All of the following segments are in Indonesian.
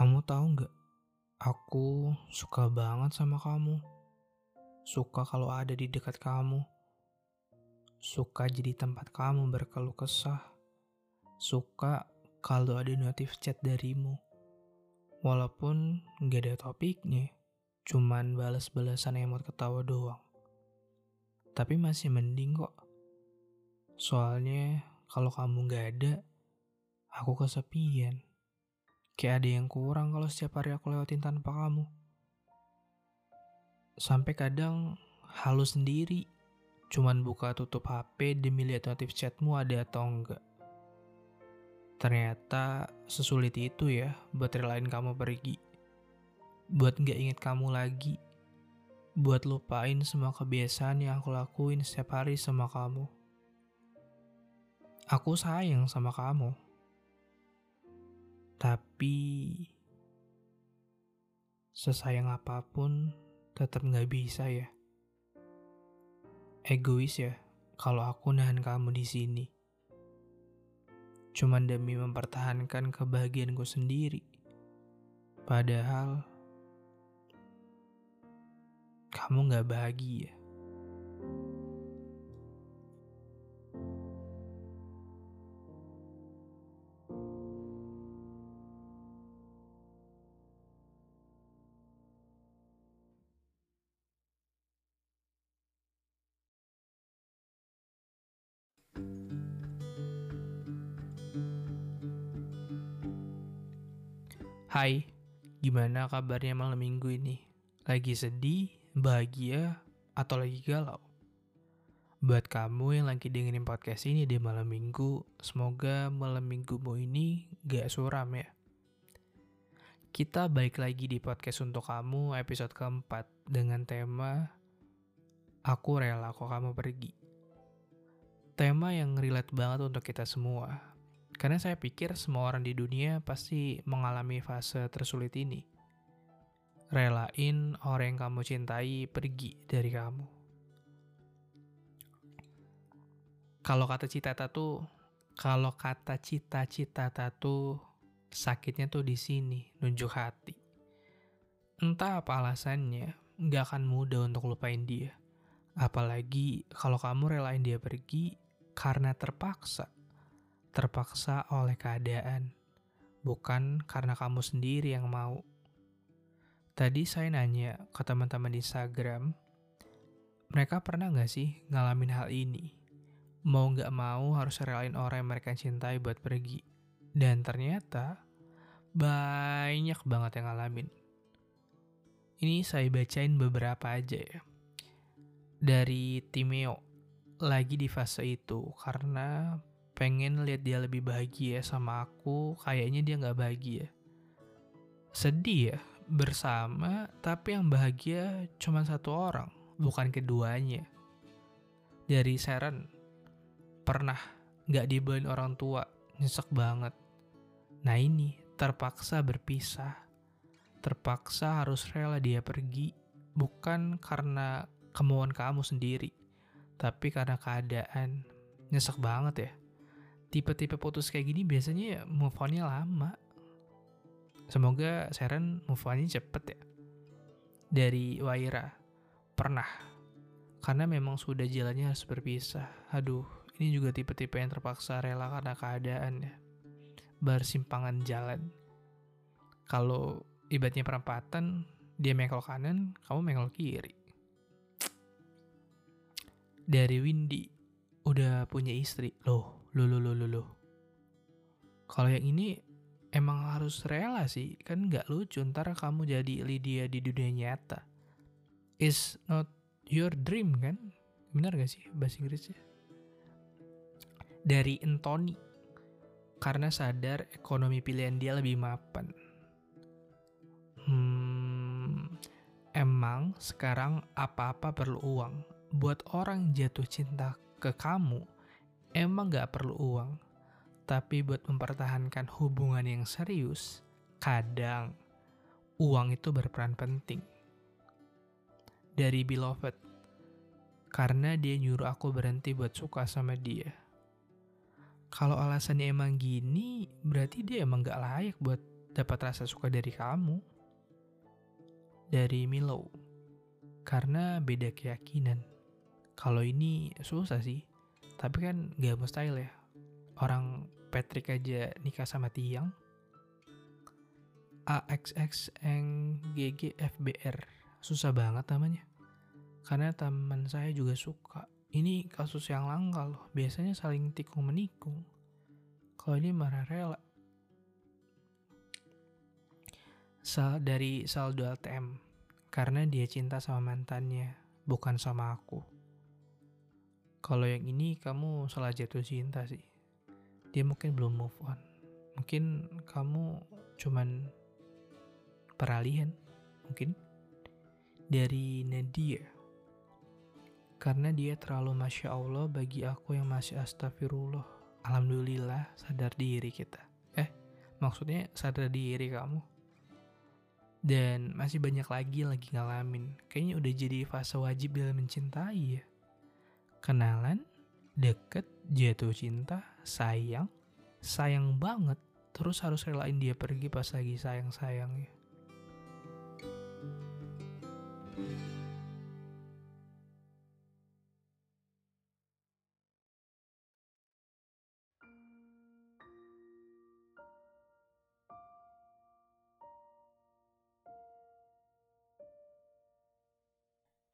Kamu tahu nggak? Aku suka banget sama kamu. Suka kalau ada di dekat kamu. Suka jadi tempat kamu berkeluh kesah. Suka kalau ada notif chat darimu. Walaupun nggak ada topiknya, cuman balas-balasan emot ketawa doang. Tapi masih mending kok. Soalnya kalau kamu nggak ada, aku kesepian. Kayak ada yang kurang kalau setiap hari aku lewatin tanpa kamu. Sampai kadang halu sendiri, cuman buka tutup HP demi lihat notif chatmu ada atau enggak. Ternyata sesulit itu ya buat relain kamu pergi. Buat nggak inget kamu lagi. Buat lupain semua kebiasaan yang aku lakuin setiap hari sama kamu. Aku sayang sama kamu tapi sesayang apa pun tetap nggak bisa ya. Egois ya kalau aku nahan kamu di sini. Cuman demi mempertahankan kebahagiaanku sendiri. Padahal kamu nggak bahagia. Hai, gimana kabarnya malam minggu ini? Lagi sedih, bahagia, atau lagi galau? Buat kamu yang lagi dengerin podcast ini di malam minggu, semoga malam minggumu ini gak suram ya. Kita balik lagi di podcast untuk kamu episode keempat dengan tema Aku rela kok kamu pergi. Tema yang relate banget untuk kita semua, karena saya pikir semua orang di dunia pasti mengalami fase tersulit ini. Relain orang yang kamu cintai pergi dari kamu. Kalau kata cita-cita tuh, kalau kata cita-cita tuh sakitnya tuh di sini, nunjuk hati. Entah apa alasannya, nggak akan mudah untuk lupain dia. Apalagi kalau kamu relain dia pergi karena terpaksa terpaksa oleh keadaan, bukan karena kamu sendiri yang mau. Tadi saya nanya ke teman-teman di Instagram, mereka pernah nggak sih ngalamin hal ini? Mau nggak mau harus relain orang yang mereka cintai buat pergi. Dan ternyata banyak banget yang ngalamin. Ini saya bacain beberapa aja ya. Dari Timeo, lagi di fase itu karena pengen lihat dia lebih bahagia sama aku, kayaknya dia nggak bahagia. Sedih ya, bersama, tapi yang bahagia cuma satu orang, bukan keduanya. Dari Seren, pernah nggak dibawain orang tua, nyesek banget. Nah ini, terpaksa berpisah. Terpaksa harus rela dia pergi, bukan karena kemauan kamu sendiri, tapi karena keadaan. Nyesek banget ya tipe-tipe putus kayak gini biasanya ya move on-nya lama. Semoga Seren move on-nya cepet ya. Dari Waira, pernah. Karena memang sudah jalannya harus berpisah. Aduh, ini juga tipe-tipe yang terpaksa rela karena keadaan ya. Bersimpangan jalan. Kalau ibaratnya perempatan, dia mengkol kanan, kamu mengkol kiri. Dari Windy, udah punya istri. Loh, Loh, loh, loh, loh, loh. Kalau yang ini emang harus rela sih, kan nggak lucu ntar kamu jadi Lydia di dunia nyata. Is not your dream kan? Benar gak sih bahasa Inggrisnya? Dari Anthony, karena sadar ekonomi pilihan dia lebih mapan. Hmm, emang sekarang apa-apa perlu uang. Buat orang jatuh cinta ke kamu, emang gak perlu uang, tapi buat mempertahankan hubungan yang serius, kadang uang itu berperan penting. Dari Beloved, karena dia nyuruh aku berhenti buat suka sama dia. Kalau alasannya emang gini, berarti dia emang gak layak buat dapat rasa suka dari kamu. Dari Milo. Karena beda keyakinan. Kalau ini susah sih. Tapi kan gak mustahil ya. Orang Patrick aja nikah sama Tiang. AXXNGGFBR. Susah banget namanya. Karena teman saya juga suka. Ini kasus yang langka loh. Biasanya saling tikung menikung. Kalau ini marah rela. Sal dari saldo ATM. Karena dia cinta sama mantannya, bukan sama aku. Kalau yang ini kamu salah jatuh cinta sih. Dia mungkin belum move on. Mungkin kamu cuman peralihan. Mungkin. Dari Nadia. Karena dia terlalu Masya Allah bagi aku yang masih astagfirullah. Alhamdulillah sadar diri kita. Eh, maksudnya sadar diri kamu. Dan masih banyak lagi lagi ngalamin. Kayaknya udah jadi fase wajib dalam mencintai ya. Kenalan, deket, jatuh cinta, sayang, sayang banget. Terus harus relain dia pergi pas lagi sayang-sayangnya.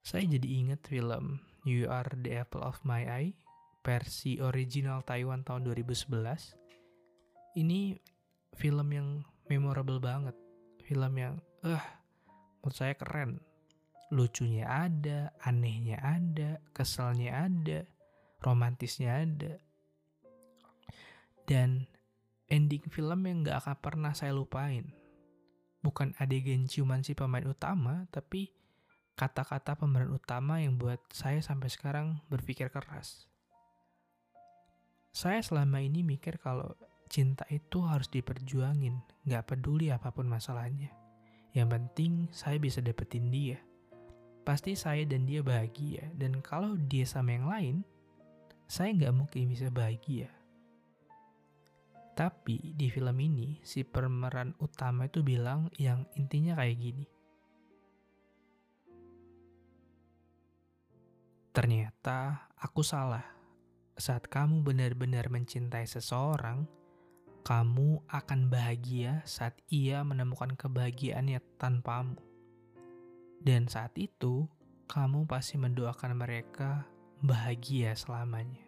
Saya jadi inget film You Are the Apple of My Eye versi original Taiwan tahun 2011. Ini film yang memorable banget. Film yang eh uh, menurut saya keren. Lucunya ada, anehnya ada, keselnya ada, romantisnya ada. Dan ending film yang gak akan pernah saya lupain. Bukan adegan ciuman si pemain utama, tapi kata-kata pemeran utama yang buat saya sampai sekarang berpikir keras. Saya selama ini mikir kalau cinta itu harus diperjuangin, gak peduli apa pun masalahnya. Yang penting saya bisa dapetin dia. Pasti saya dan dia bahagia, dan kalau dia sama yang lain, saya gak mungkin bisa bahagia. Tapi di film ini, si pemeran utama itu bilang yang intinya kayak gini. Ternyata aku salah. Saat kamu benar-benar mencintai seseorang, kamu akan bahagia saat ia menemukan kebahagiaannya tanpamu. Dan saat itu, kamu pasti mendoakan mereka bahagia selamanya.